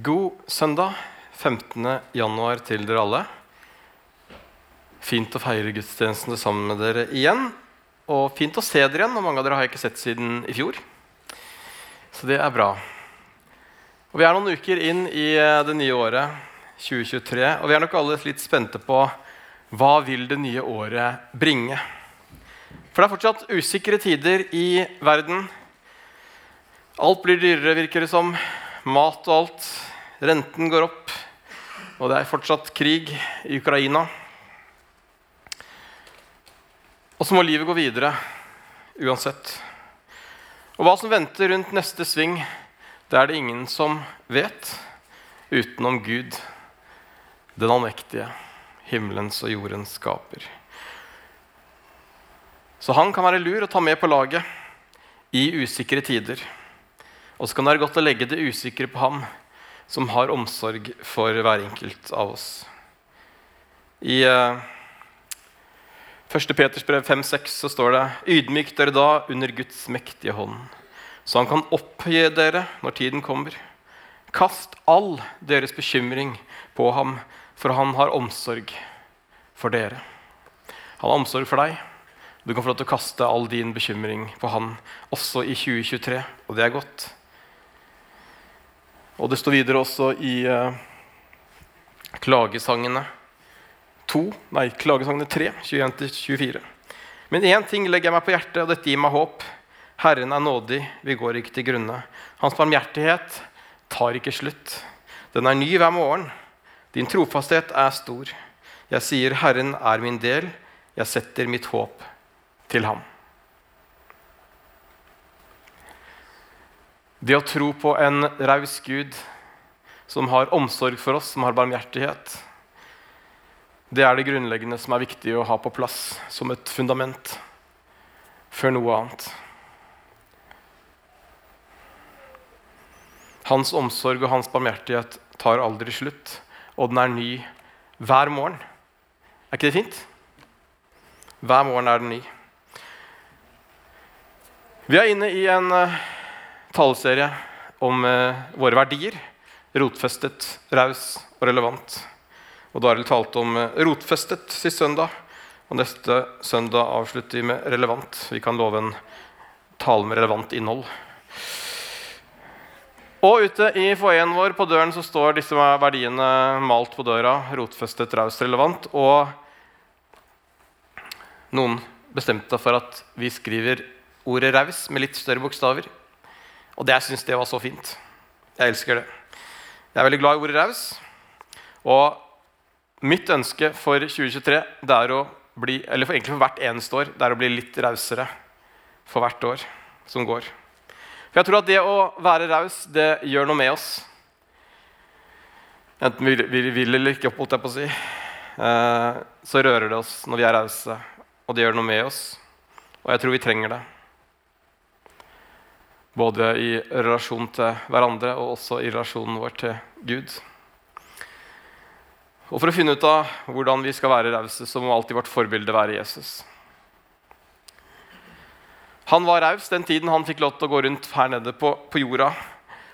God søndag 15. januar til dere alle. Fint å feire gudstjenestene sammen med dere igjen. Og fint å se dere igjen. og Mange av dere har jeg ikke sett siden i fjor. Så det er bra. Og Vi er noen uker inn i eh, det nye året 2023, og vi er nok alle litt spente på hva vil det nye året bringe. For det er fortsatt usikre tider i verden. Alt blir dyrere, virker det som mat og alt. Renten går opp, og det er fortsatt krig i Ukraina. Og så må livet gå videre uansett. Og hva som venter rundt neste sving, det er det ingen som vet utenom Gud, den allmektige, himmelens og jordens skaper. Så han kan være lur å ta med på laget i usikre tider. Og så kan det være godt å legge det usikre på ham som har omsorg for hver enkelt av oss. I uh, eh, 1. Peters brev 5,6 så står det Ydmyk dere da under Guds mektige hånd, så han kan oppgi dere når tiden kommer. Kast all deres bekymring på ham, for han har omsorg for dere. Han har omsorg for deg. Du kan få lov til å kaste all din bekymring på han også i 2023, og det er godt. Og det står videre også i eh, klagesangene 2, nei, klagesangene 3, 21-24. Men én ting legger jeg meg på hjertet, og dette gir meg håp. Herren er nådig, vi går ikke til grunne. Hans barmhjertighet tar ikke slutt. Den er ny hver morgen. Din trofasthet er stor. Jeg sier, Herren er min del. Jeg setter mitt håp til ham. Det å tro på en raus Gud som har omsorg for oss, som har barmhjertighet, det er det grunnleggende som er viktig å ha på plass som et fundament før noe annet. Hans omsorg og hans barmhjertighet tar aldri slutt, og den er ny hver morgen. Er ikke det fint? Hver morgen er den ny. Vi er inne i en uh, taleserie om uh, våre verdier. Rotfestet, raus og relevant. Og Daril talte om uh, rotfestet sist søndag. Og neste søndag avslutter vi med relevant. Vi kan love en tale med relevant innhold. Og ute i foajeen vår på døren så står disse verdiene malt på døra. Rotfestet, raus, relevant. Og noen bestemte for at vi skriver ordet 'raus' med litt større bokstaver. Og det, jeg syns det var så fint. Jeg elsker det. Jeg er veldig glad i ordet 'raus'. Og mitt ønske for 2023 det er å bli, eller for egentlig for hvert eneste år, det er å bli litt rausere for hvert år som går. For jeg tror at det å være raus, det gjør noe med oss. Enten vi, vi vil eller ikke, holdt jeg på å si. Eh, så rører det oss når vi er rause, og det gjør noe med oss. Og jeg tror vi trenger det. Både i relasjon til hverandre og også i relasjonen vår til Gud. Og For å finne ut av hvordan vi skal være rause, så må alltid vårt forbilde være Jesus. Han var raus den tiden han fikk lov til å gå rundt her nede på, på jorda.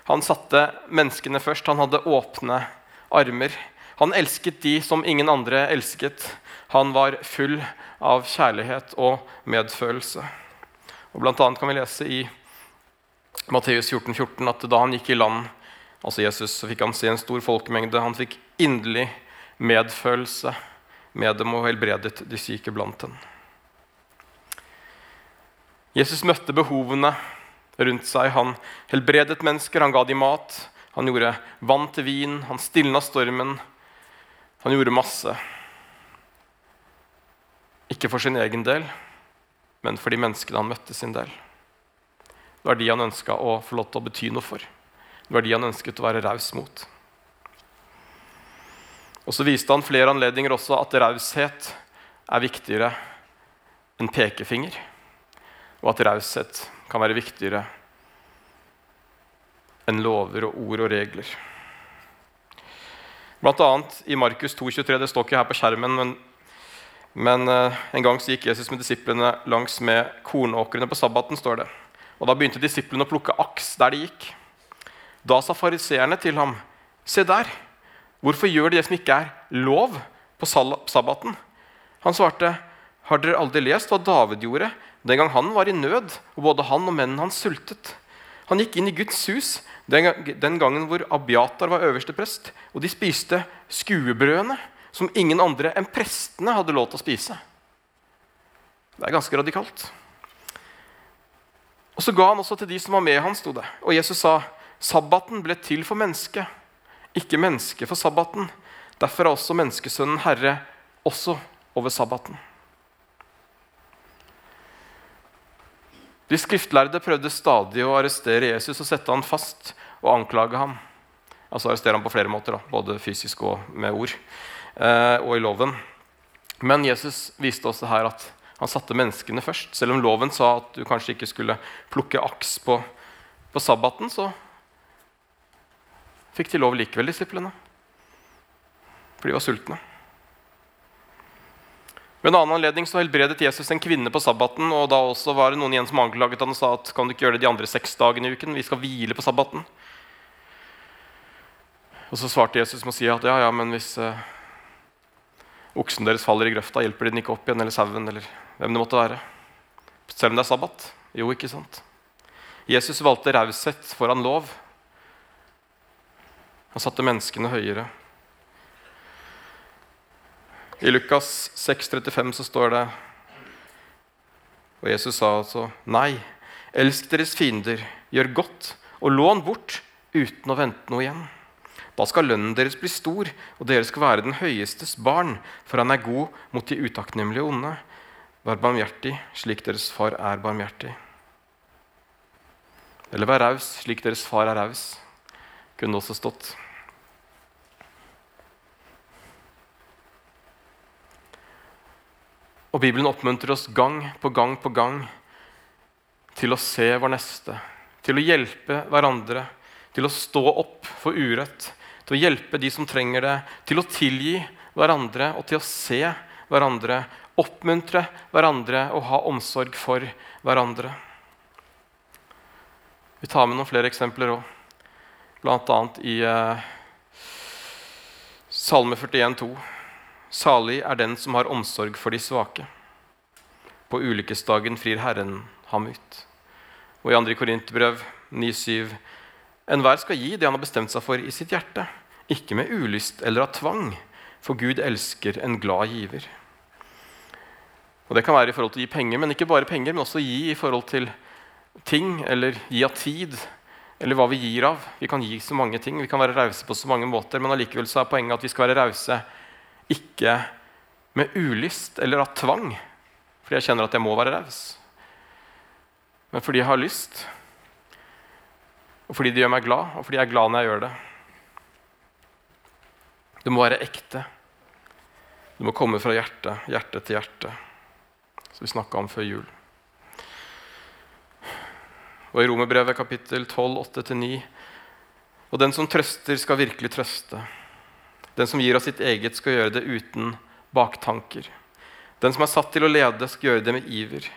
Han satte menneskene først. Han hadde åpne armer. Han elsket de som ingen andre elsket. Han var full av kjærlighet og medfølelse. Og Blant annet kan vi lese i Matteus 14, 14, at da han gikk i land, altså Jesus, så fikk han se en stor folkemengde. Han fikk inderlig medfølelse med dem og helbredet de syke blant dem. Jesus møtte behovene rundt seg. Han helbredet mennesker, han ga dem mat. Han gjorde vann til vin, han stilna stormen. Han gjorde masse. Ikke for sin egen del, men for de menneskene han møtte sin del. Det var de han ønska å få lov til å bety noe for. Det var de han ønsket å være raus mot. Og Så viste han flere anledninger også at raushet er viktigere enn pekefinger. Og at raushet kan være viktigere enn lover og ord og regler. Blant annet i Markus 2,23, det står ikke her på skjermen, men, men uh, en gang så gikk Jesus med disiplene langs med kornåkrene på sabbaten. står det. Og Da begynte disiplene å plukke aks der de gikk. Da sa fariseerne til ham, Se der! Hvorfor gjør de det som ikke er lov på sabbaten? Han svarte, Har dere aldri lest hva David gjorde den gang han var i nød, og både han og mennene hans sultet? Han gikk inn i Guds hus den gangen hvor Abiatar var øverste prest, og de spiste skuebrødene som ingen andre enn prestene hadde lov til å spise. Det er ganske radikalt. Og Så ga han også til de som var med han, sto det. Og Jesus sa, sabbaten ble til for mennesket, ikke mennesket for sabbaten. Derfor er også menneskesønnen herre også over sabbaten. De skriftlærde prøvde stadig å arrestere Jesus og sette han fast og anklage ham. Altså arrestere ham på flere måter, da, både fysisk og med ord. Eh, og i loven. Men Jesus viste også her at han satte menneskene først. Selv om loven sa at du kanskje ikke skulle plukke aks på, på sabbaten, så fikk de lov likevel, disiplene. For de var sultne. Ved en annen anledning så helbredet Jesus en kvinne på sabbaten. og Da også var det noen igjen som anklaget han og sa at kan du ikke gjøre det de andre seks dagene i uken? Vi skal hvile på sabbaten. Og Så svarte Jesus med å si at ja, ja, men hvis eh, oksen deres faller i grøfta, hjelper de den ikke opp igjen, eller sauen, eller hvem det måtte være. Selv om det er sabbat. Jo, ikke sant? Jesus valgte raushet foran lov. Han satte menneskene høyere. I Lukas 6,35 så står det Og Jesus sa altså Nei, elsk deres fiender, gjør godt og lån bort uten å vente noe igjen. Da skal lønnen deres bli stor, og dere skal være den høyestes barn, for han er god mot de utakknemlige onde. Vær barmhjertig slik deres far er barmhjertig. Eller vær raus slik deres far er raus, kunne også stått. Og Bibelen oppmuntrer oss gang på gang på gang til å se vår neste, til å hjelpe hverandre, til å stå opp for urett, til å hjelpe de som trenger det, til å tilgi hverandre og til å se hverandre, oppmuntre hverandre og ha omsorg for hverandre. Vi tar med noen flere eksempler òg, bl.a. i eh, Salme 41,2. Salig er den som har omsorg for de svake. På ulykkesdagen frir Herren ham ut. Og i 2. Korinterbrev 9,7.: Enhver skal gi det han har bestemt seg for i sitt hjerte, ikke med ulyst eller av tvang, for Gud elsker en glad giver. Og Det kan være i forhold til å gi penger, men ikke bare penger, men også gi i forhold til ting, eller gi av tid, eller hva vi gir av. Vi kan gi så mange ting, vi kan være rause på så mange måter, men allikevel så er poenget at vi skal være rause ikke med ulyst eller av tvang, fordi jeg kjenner at jeg må være raus, men fordi jeg har lyst. Og fordi det gjør meg glad, og fordi jeg er glad når jeg gjør det. Det må være ekte. Det må komme fra hjertet, hjerte til hjerte, som vi snakka om før jul. Og I Romerbrevet kapittel 12, 8-9.: Og den som trøster, skal virkelig trøste. Den som gir av sitt eget, skal gjøre det uten baktanker. Den som er satt til å lede, skal gjøre det med iver.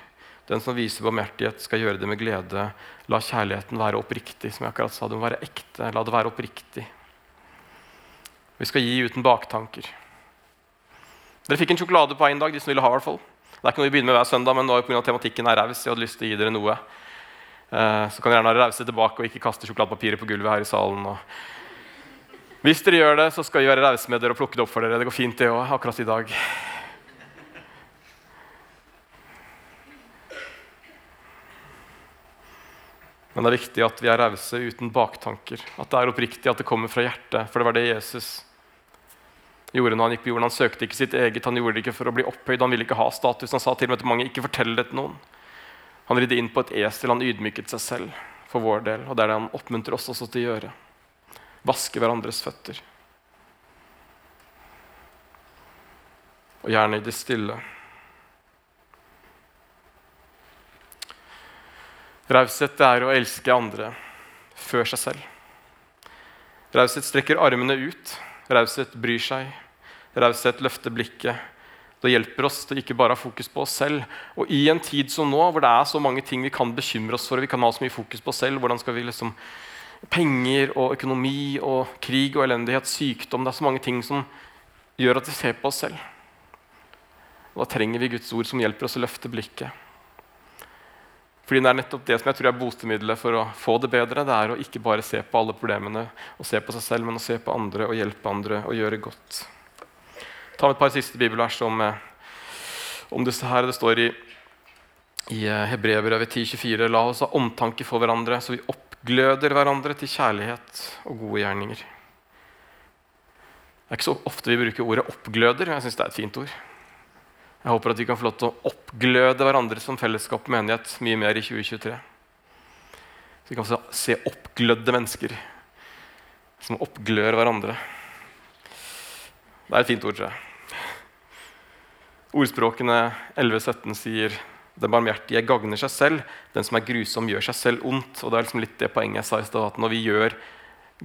Den som viser barmhjertighet, skal gjøre det med glede. La kjærligheten være oppriktig. som jeg akkurat sa, Det må være ekte. La det være oppriktig. Vi skal gi uten baktanker. Dere fikk en sjokolade på én dag. de som ville ha i hvert fall. Det er ikke noe vi begynner med hver søndag, men nå pga. tematikken er raus. Jeg hadde lyst til å gi dere noe. Eh, så kan dere gjerne være rause tilbake og ikke kaste sjokoladepapiret på gulvet her i salen. Hvis dere gjør det, så skal vi være rause med dere og plukke det opp for dere. Det går fint, det òg, akkurat i dag. Men det er viktig at vi er rause uten baktanker. At det er oppriktig, at det kommer fra hjertet. For det var det Jesus gjorde når han gikk på jorden. Han søkte ikke sitt eget, han gjorde det ikke for å bli opphøyd. Han ville ikke ha status. Han sa til og med til mange ikke fortell det til noen. Han ridde inn på et esel. Han ydmyket seg selv for vår del. Og det er det han oppmuntrer oss også til å gjøre. Vaske hverandres føtter. Og gjerne i det stille. Raushet er å elske andre før seg selv. Raushet strekker armene ut. Raushet bryr seg. Raushet løfter blikket. Det hjelper oss til ikke bare å ha fokus på oss selv. Og i en tid som nå, hvor det er så mange ting vi kan bekymre oss for, og vi kan ha så mye fokus på oss selv, hvordan skal vi liksom penger og økonomi og krig og elendighet, sykdom. Det er så mange ting som gjør at vi ser på oss selv. Og da trenger vi Guds ord som hjelper oss å løfte blikket. Fordi det er nettopp det som jeg tror er botemiddelet for å få det bedre. Det er å ikke bare se på alle problemene og se på seg selv, men å se på andre og hjelpe andre og gjøre godt. Ta med et par siste bibelvers om, eh, om disse her. Det står i, i eh, Hebreerbrevet 10,24.: La oss ha omtanke for hverandre, så vi oppgløder hverandre til kjærlighet og gode gjerninger. Det er ikke så ofte vi bruker ordet 'oppgløder'. Jeg syns det er et fint ord. Jeg håper at vi kan få lov til å oppgløde hverandre som fellesskap og menighet mye mer i 2023. Så vi kan se oppglødde mennesker som oppglør hverandre. Det er et fint ord, tror jeg. Ordspråkene 11-17 sier den barmhjertige gagner seg selv, den som er grusom, gjør seg selv ondt. Og det er liksom litt det poenget jeg sa i stad, at Når vi gjør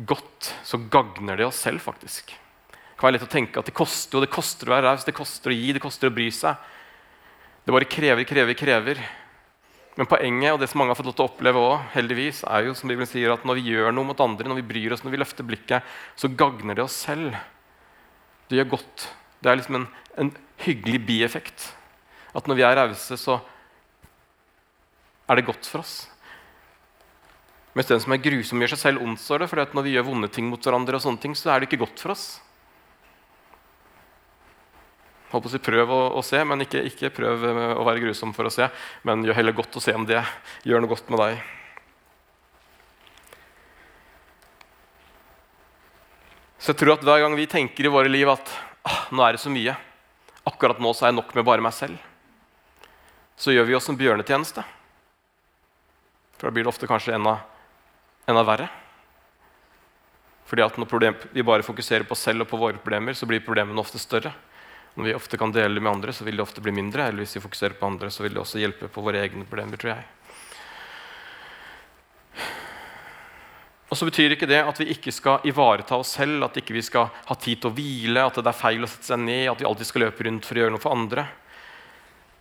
godt, så gagner det oss selv. faktisk kan være lett å tenke at det koster, og det koster å være raus, det koster å gi, det koster å bry seg. Det bare krever, krever, krever. Men poenget, og det som mange har fått lov til å oppleve også, heldigvis, er jo som Bibelen sier, at når vi gjør noe mot andre, når vi bryr oss, når vi løfter blikket, så gagner det oss selv. Det gjør godt. Det er liksom en, en hyggelig bieffekt. At når vi er rause, så er det godt for oss. Mens den som er grusom, gjør seg selv ondt, står det. For når vi gjør vonde ting mot hverandre, og sånne ting, så er det ikke godt for oss. Håper å si, prøv å, å se, men ikke, ikke, prøv eh, å være grusom for å se. Men gjør heller godt å se om det gjør noe godt med deg. Så jeg tror at hver gang vi tenker i våre liv at ah, nå er det så mye, akkurat nå så er jeg nok med bare meg selv, så gjør vi oss en bjørnetjeneste. For da blir det ofte kanskje enda, enda verre. Fordi at Når vi bare fokuserer på oss selv og på våre problemer, så blir problemene ofte større. Når vi ofte kan dele med andre, så vil det ofte bli mindre. Eller hvis vi fokuserer på andre, så vil det også hjelpe på våre egne problemer, tror jeg. Og så betyr ikke det at vi ikke skal ivareta oss selv, at ikke vi skal ha tid til å hvile, at det er feil å sette seg ned, at vi alltid skal løpe rundt for å gjøre noe for andre.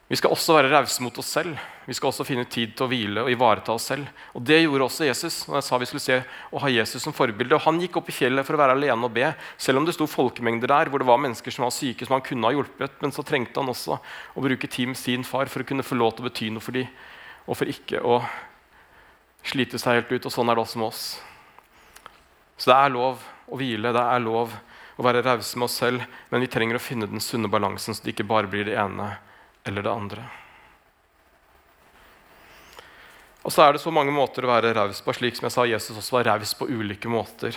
Vi skal også være rause mot oss selv. Vi skal også finne tid til å hvile og ivareta oss selv. Og Det gjorde også Jesus. når jeg sa vi skulle se og ha Jesus som forbilde. Og Han gikk opp i fjellet for å være alene og be, selv om det sto folkemengder der hvor det var mennesker som var syke, som han kunne ha hjulpet. Men så trengte han også å bruke tid med sin far for å kunne få lov til å bety noe for dem, og for ikke å slite seg helt ut. Og sånn er det også med oss. Så det er lov å hvile, det er lov å være rause med oss selv, men vi trenger å finne den sunne balansen, så det ikke bare blir det ene eller det andre. Og så er det så mange måter å være raus på, slik som jeg sa Jesus også var raus på ulike måter.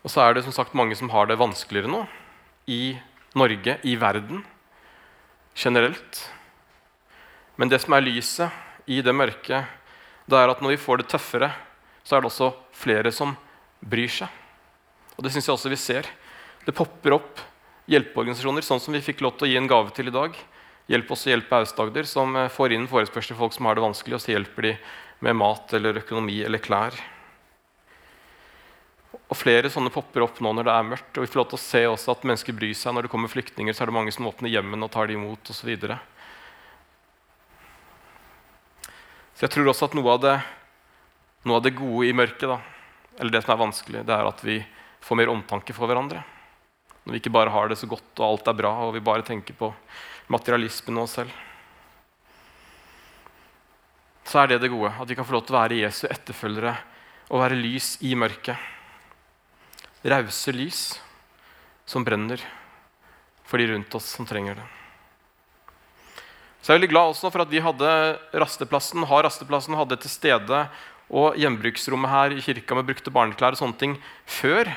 Og så er det som sagt mange som har det vanskeligere nå. I Norge, i verden generelt. Men det som er lyset i det mørke, det er at når vi får det tøffere, så er det også flere som bryr seg. Og det syns jeg også vi ser. Det popper opp hjelpeorganisasjoner, sånn som vi fikk lov til å gi en gave til i dag. Hjelp oss å hjelpe Aust-Agder, som eh, får inn forespørsler folk som har det vanskelig, og så hjelper de med mat eller økonomi eller klær. Og Flere sånne popper opp nå når det er mørkt. Og vi får lov til å se også at mennesker bryr seg. Når det kommer flyktninger, så er det mange som åpner hjemmen og tar de imot osv. Så, videre. så jeg tror også at noe av, det, noe av det gode i mørket, da, eller det som er vanskelig, det er at vi får mer omtanke for hverandre. Når vi ikke bare har det så godt og alt er bra, og vi bare tenker på materialismen og oss selv. Så er det det gode, at vi kan få lov til å være Jesu etterfølgere og være lys i mørket. Rause lys som brenner for de rundt oss som trenger det. Så jeg er veldig glad også for at vi hadde rasteplassen, har rasteplassen, hadde til stede og gjenbruksrommet her i kirka med brukte barneklær og sånne ting før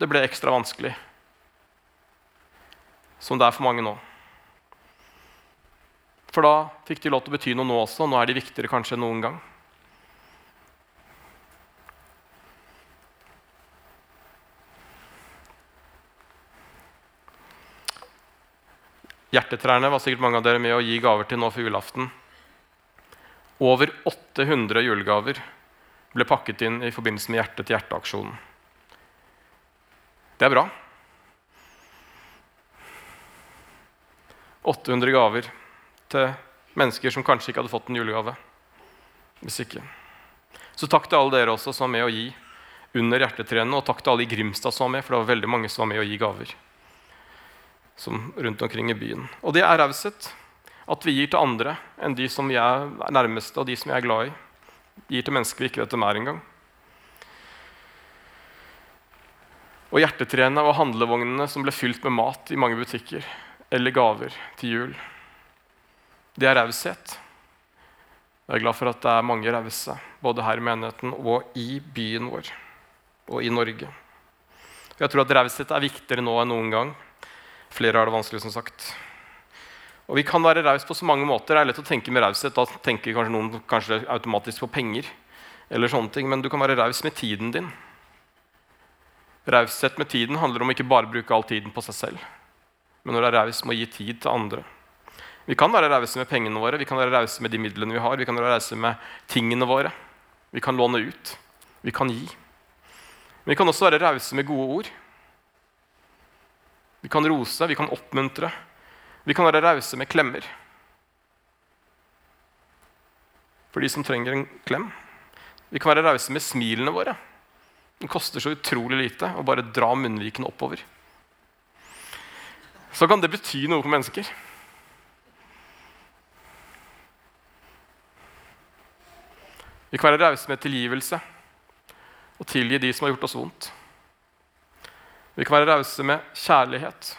det ble ekstra vanskelig som det er for mange nå. For da fikk de lov til å bety noe nå også. Nå er de viktigere kanskje enn noen gang. Hjertetrærne var sikkert mange av dere med å gi gaver til nå for julaften. Over 800 julegaver ble pakket inn i forbindelse med Hjerte til hjerte-aksjonen. Det er bra. 800 gaver til mennesker som kanskje ikke hadde fått en julegave. Hvis ikke. Så takk til alle dere også som var med å gi under hjertetrærne, og takk til alle i Grimstad som var med, for det var veldig mange som var med å gi gaver som rundt omkring i byen. Og det er raushet. At vi gir til andre enn de som vi er nærmeste, og de som vi er glad i. Gir til mennesker vi ikke vet hvem er engang. Og hjertetrærne og handlevognene som ble fylt med mat i mange butikker, eller gaver til jul. Det er raushet. Jeg er glad for at det er mange rause, både her i menigheten og i byen vår og i Norge. Jeg tror at raushet er viktigere nå enn noen gang. Flere har det vanskelig, som sagt. Og Vi kan være rause på så mange måter. Det er lett å tenke med raushet. Da tenker kanskje noen kanskje automatisk på penger. eller sånne ting, Men du kan være raus med tiden din. Raushet med tiden handler om ikke bare å bruke all tiden på seg selv, men når det er raust med å gi tid til andre. Vi kan være rause med pengene våre, vi kan være rause med de midlene vi har, vi kan være rause med tingene våre. Vi kan låne ut. Vi kan gi. Men vi kan også være rause med gode ord. Vi kan rose, vi kan oppmuntre. Vi kan være rause med klemmer. For de som trenger en klem. Vi kan være rause med smilene våre. Det koster så utrolig lite å bare dra munnvikene oppover. Så kan det bety noe for mennesker. Vi kan være rause med tilgivelse og tilgi de som har gjort oss vondt. Vi kan være rause med kjærlighet.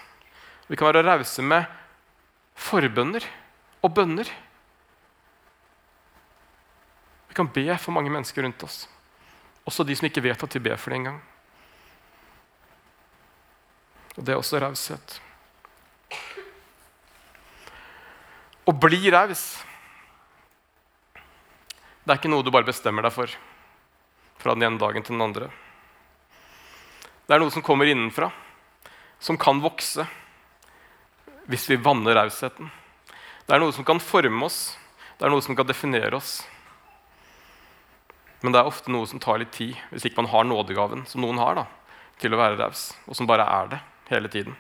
Vi kan være rause med forbønner og bønner. Vi kan be for mange mennesker rundt oss, også de som ikke vet at de ber for det engang. Og det er også raushet. Å bli raus det er ikke noe du bare bestemmer deg for fra den ene dagen til den andre. Det er noe som kommer innenfra, som kan vokse hvis vi vanner rausheten. Det er noe som kan forme oss, det er noe som kan definere oss. Men det er ofte noe som tar litt tid, hvis ikke man har nådegaven som noen har, da, til å være raus, og som bare er det hele tiden.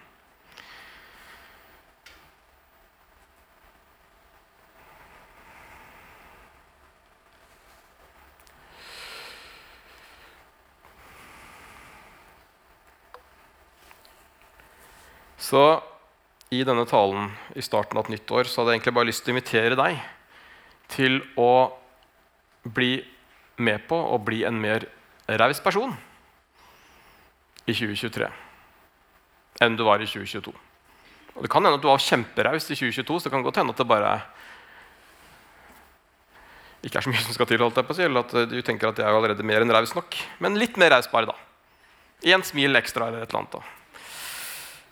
Så i denne talen i starten av et nytt år så hadde jeg egentlig bare lyst til å invitere deg til å bli med på å bli en mer raus person i 2023 enn du var i 2022. Og Det kan hende at du var kjemperaus i 2022, så det kan godt hende at det bare ikke er så mye som skal til, holdt jeg på å si, eller at du tenker at jeg er allerede mer enn raus nok. Men litt mer raus bare, da. Én smil ekstra eller et eller annet. da.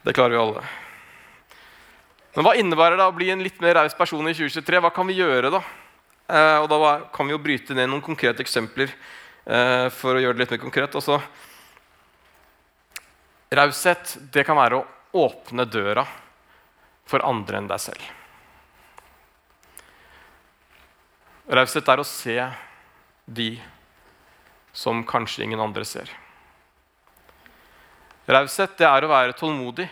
Det klarer vi alle. Men hva innebærer det å bli en litt mer raus person i 2023? Hva kan vi gjøre da? Eh, og da kan vi jo bryte ned noen konkrete eksempler eh, for å gjøre det litt mer konkret. Også, raushet det kan være å åpne døra for andre enn deg selv. Raushet er å se de som kanskje ingen andre ser. Raushet det er å være tålmodig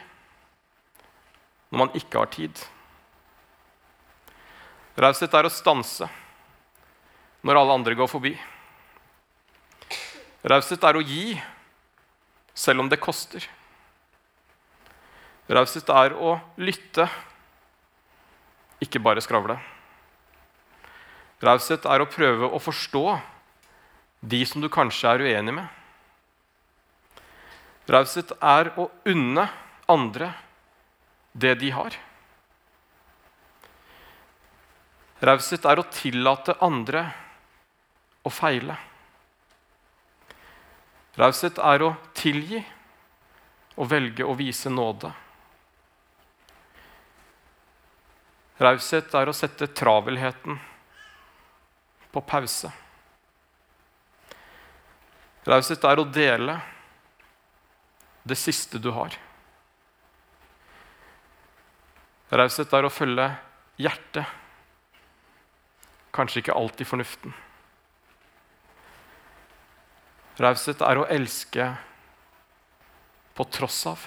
når man ikke har tid. Raushet er å stanse når alle andre går forbi. Raushet er å gi selv om det koster. Raushet er å lytte, ikke bare skravle. Raushet er å prøve å forstå de som du kanskje er uenig med. Raushet er å unne andre det de har. Raushet er å tillate andre å feile. Raushet er å tilgi og velge å vise nåde. Raushet er å sette travelheten på pause. Raushet er å dele det siste du har. Raushet er å følge hjertet, kanskje ikke alltid fornuften. Raushet er å elske på tross av.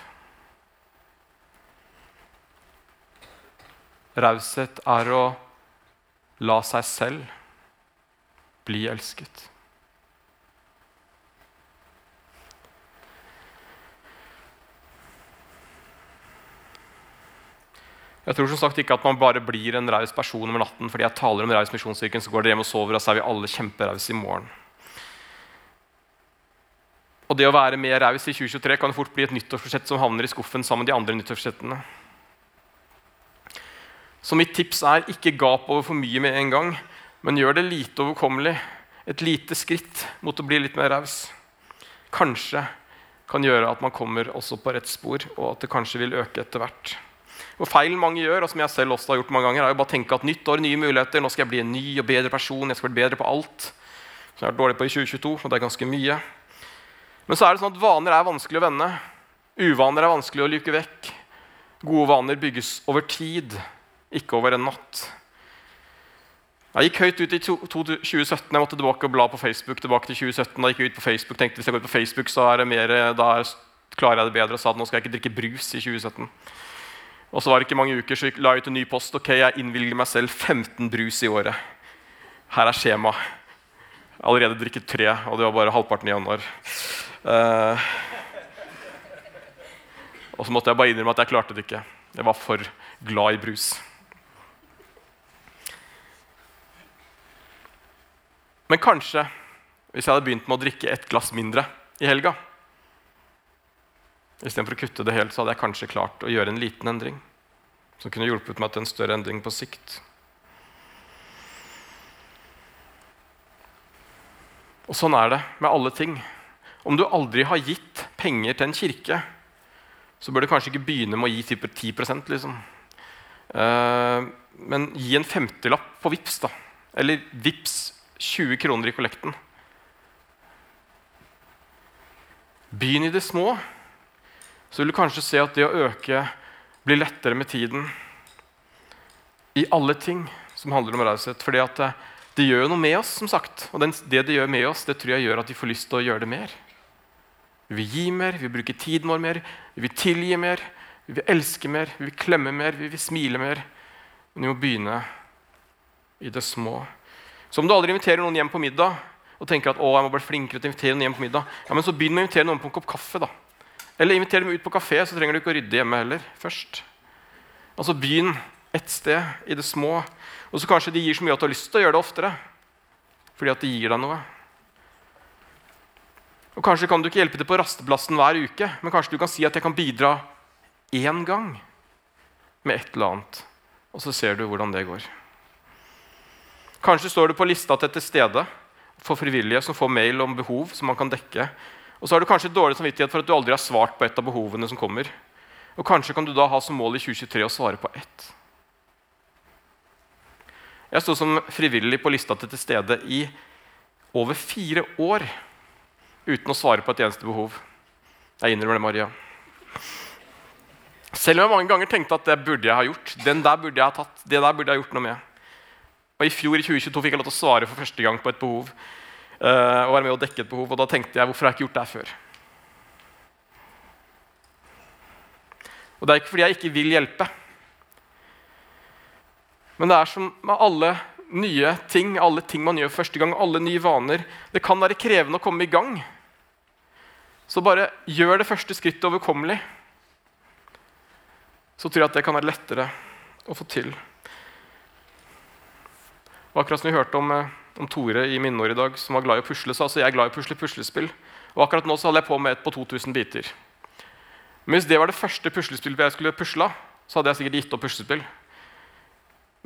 Raushet er å la seg selv bli elsket. Jeg tror som sagt ikke at man bare blir en raus person over natten fordi jeg taler om raus misjonsstyrken, så går dere hjem og sover, og så er vi alle kjemperause i morgen. Og det å være mer raus i 2023 kan fort bli et nyttårsforsett som havner i skuffen sammen med de andre nyttårsforsettene. Så mitt tips er ikke gap over for mye med en gang, men gjør det lite overkommelig. Et lite skritt mot å bli litt mer raus. Kanskje kan gjøre at man kommer også på rett spor, og at det kanskje vil øke etter hvert. Og Feilen mange gjør, og som jeg selv også har gjort mange ganger, er jo bare å tenke at nytt år, nye muligheter, nå skal jeg bli en ny og bedre person. jeg skal bli bedre på alt. Som jeg har vært dårlig på i 2022, og det er ganske mye. Men så er det sånn at vaner er vanskelig å vende. Uvaner er vanskelig å luke vekk. Gode vaner bygges over tid, ikke over en natt. Jeg gikk høyt ut i 2017. Jeg måtte tilbake og bla på Facebook. tilbake til 2017. Da gikk jeg ut på Facebook, tenkte hvis jeg går ut på Facebook, så er det mer, da klarer jeg det bedre. Og sa at nå skal jeg ikke drikke brus i 2017. Og så var det ikke mange uker, så la jeg ut en ny post. Ok, jeg innvilger meg selv 15 brus i året. Her er skjema. Allerede drikket tre, og det var bare halvparten i januar. Uh, og så måtte jeg bare innrømme at jeg klarte det ikke. Jeg var for glad i brus. Men kanskje, hvis jeg hadde begynt med å drikke ett glass mindre i helga Istedenfor å kutte det helt, så hadde jeg kanskje klart å gjøre en liten endring. Som kunne hjulpet meg til en større endring på sikt. Og sånn er det med alle ting. Om du aldri har gitt penger til en kirke, så bør du kanskje ikke begynne med å gi type 10 liksom. Uh, men gi en femtilapp på VIPS da. Eller VIPS 20 kroner i kollekten. Begynn i det små så vil du kanskje se at det å øke blir lettere med tiden. I alle ting som handler om raushet. For det, det gjør noe med oss, som sagt. Og det det gjør med oss, det tror jeg gjør at vi får lyst til å gjøre det mer. Vi vil gi mer, vi vil bruke tiden vår mer, vi vil tilgi mer, vi vil elske mer, vi vil klemme mer, vi vil smile mer. Men vi må begynne i det små. Så om du aldri inviterer noen hjem på middag og tenker at å, jeg må bli flinkere til å invitere noen hjem på middag, ja, men så begynn med å invitere noen på en kopp kaffe. da. Eller inviter dem ut på kafé, så trenger du ikke å rydde hjemme heller. først. Altså Begynn ett sted, i det små. Og så kanskje de gir så mye at du har lyst til å gjøre det oftere. Fordi at de gir deg noe. Og Kanskje kan du ikke hjelpe til på rasteplassen hver uke, men kanskje du kan si at jeg kan bidra én gang med et eller annet. Og så ser du hvordan det går. Kanskje står du på lista til et sted for frivillige som får mail om behov som man kan dekke. Og så har du kanskje dårlig samvittighet for at du aldri har svart på et av behovene som kommer. Og kanskje kan du da ha som mål i 2023 å svare på ett. Jeg sto som frivillig på lista til til stede i over fire år uten å svare på et eneste behov. Jeg innrømmer det, Maria. Selv om jeg mange ganger tenkte at det burde jeg ha gjort. Den der burde jeg ha tatt, det der burde jeg ha gjort noe med. Og I fjor i 2022 fikk jeg lov til å svare for første gang på et behov. Uh, og være med og dekke et behov, og da tenkte jeg hvorfor har jeg ikke gjort det her før? Og det er ikke fordi jeg ikke vil hjelpe. Men det er som med alle nye ting, alle ting man gjør første gang, alle nye vaner. Det kan være krevende å komme i gang. Så bare gjør det første skrittet overkommelig. Så tror jeg at det kan være lettere å få til. Og akkurat som vi hørte om, eh, om Tore i minneår i dag, som var glad i å pusle, så altså jeg er glad i å pusle puslespill. Og akkurat nå så holder jeg på med et på 2000 biter. Men hvis det var det første puslespillet jeg skulle pusla, så hadde jeg sikkert gitt opp puslespill.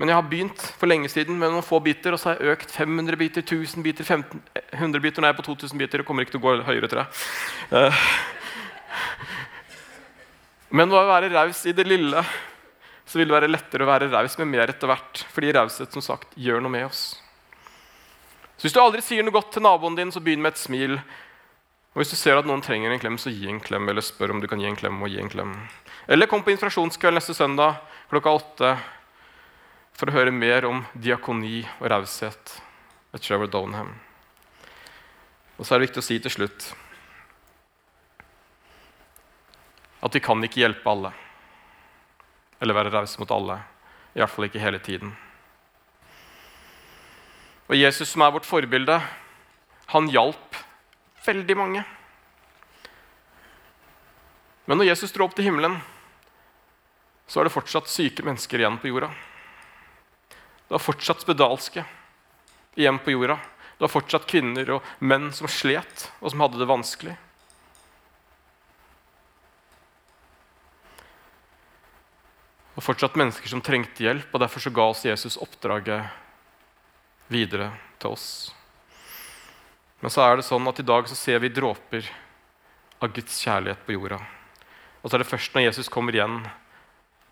Men jeg har begynt for lenge siden med noen få biter, og så har jeg økt 500 biter, 1000 biter, 1500 biter. Nå er jeg på 2000 biter og kommer ikke til å gå høyere, tror jeg. Uh. Men å være raus i det lille så vil det være lettere å være raus med mer etter hvert. Fordi raushet som sagt, gjør noe med oss. Så Hvis du aldri sier noe godt til naboen din, så begynn med et smil. Og Hvis du ser at noen trenger en klem, så gi en klem, eller spør om du kan gi en klem. og gi en klem. Eller kom på inspirasjonskveld neste søndag klokka åtte for å høre mer om diakoni og raushet ved Trevor Donham. Og så er det viktig å si til slutt at vi kan ikke hjelpe alle eller være rause mot alle. I hvert fall ikke hele tiden. Og Jesus, som er vårt forbilde, han hjalp veldig mange. Men når Jesus dro opp til himmelen, så er det fortsatt syke mennesker igjen på jorda. Det var fortsatt spedalske igjen på jorda. Det var fortsatt kvinner og menn som slet, og som hadde det vanskelig. Og fortsatt mennesker som trengte hjelp, og derfor så ga oss Jesus oppdraget videre til oss. Men så er det sånn at i dag så ser vi dråper av Guds kjærlighet på jorda. Og så er det først når Jesus kommer igjen,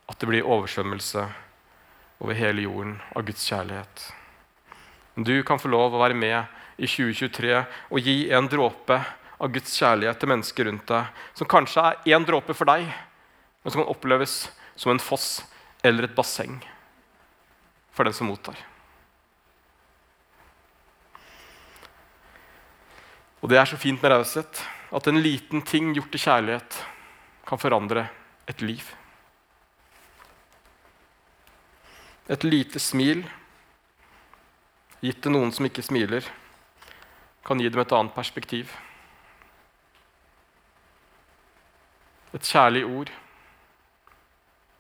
at det blir oversvømmelse over hele jorden av Guds kjærlighet. Du kan få lov å være med i 2023 og gi en dråpe av Guds kjærlighet til mennesker rundt deg, som kanskje er én dråpe for deg, men som kan oppleves som en foss eller et basseng for den som mottar. Og det er så fint med raushet at en liten ting gjort til kjærlighet kan forandre et liv. Et lite smil gitt til noen som ikke smiler, kan gi dem et annet perspektiv. Et kjærlig ord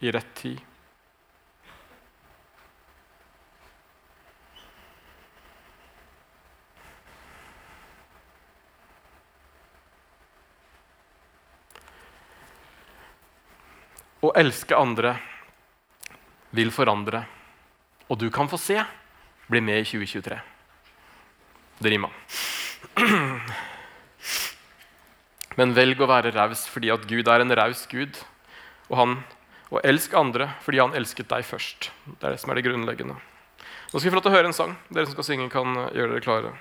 i rett tid. Å elske andre vil forandre, og du kan få se. Bli med i 2023. Det rima. Men velg å være raus fordi at Gud er en raus Gud. Og han og elsk andre fordi han elsket deg først. Det er det som er det grunnleggende. Nå skal vi få lov til å høre en sang. Dere som skal synge, kan eh, gjøre dere klare.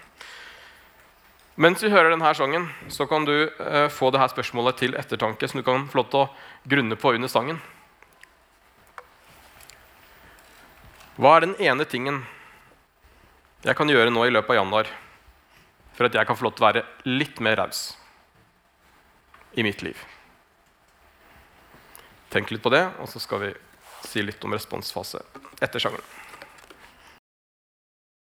Mens vi hører denne sangen, så kan du eh, få dette spørsmålet til ettertanke, som du kan få lov til å grunne på under sangen. Hva er den ene tingen jeg kan gjøre nå i løpet av januar for at jeg kan få lov til å være litt mer raus i mitt liv? Tenk litt på det, og så skal vi si litt om responsfase etter sangeren.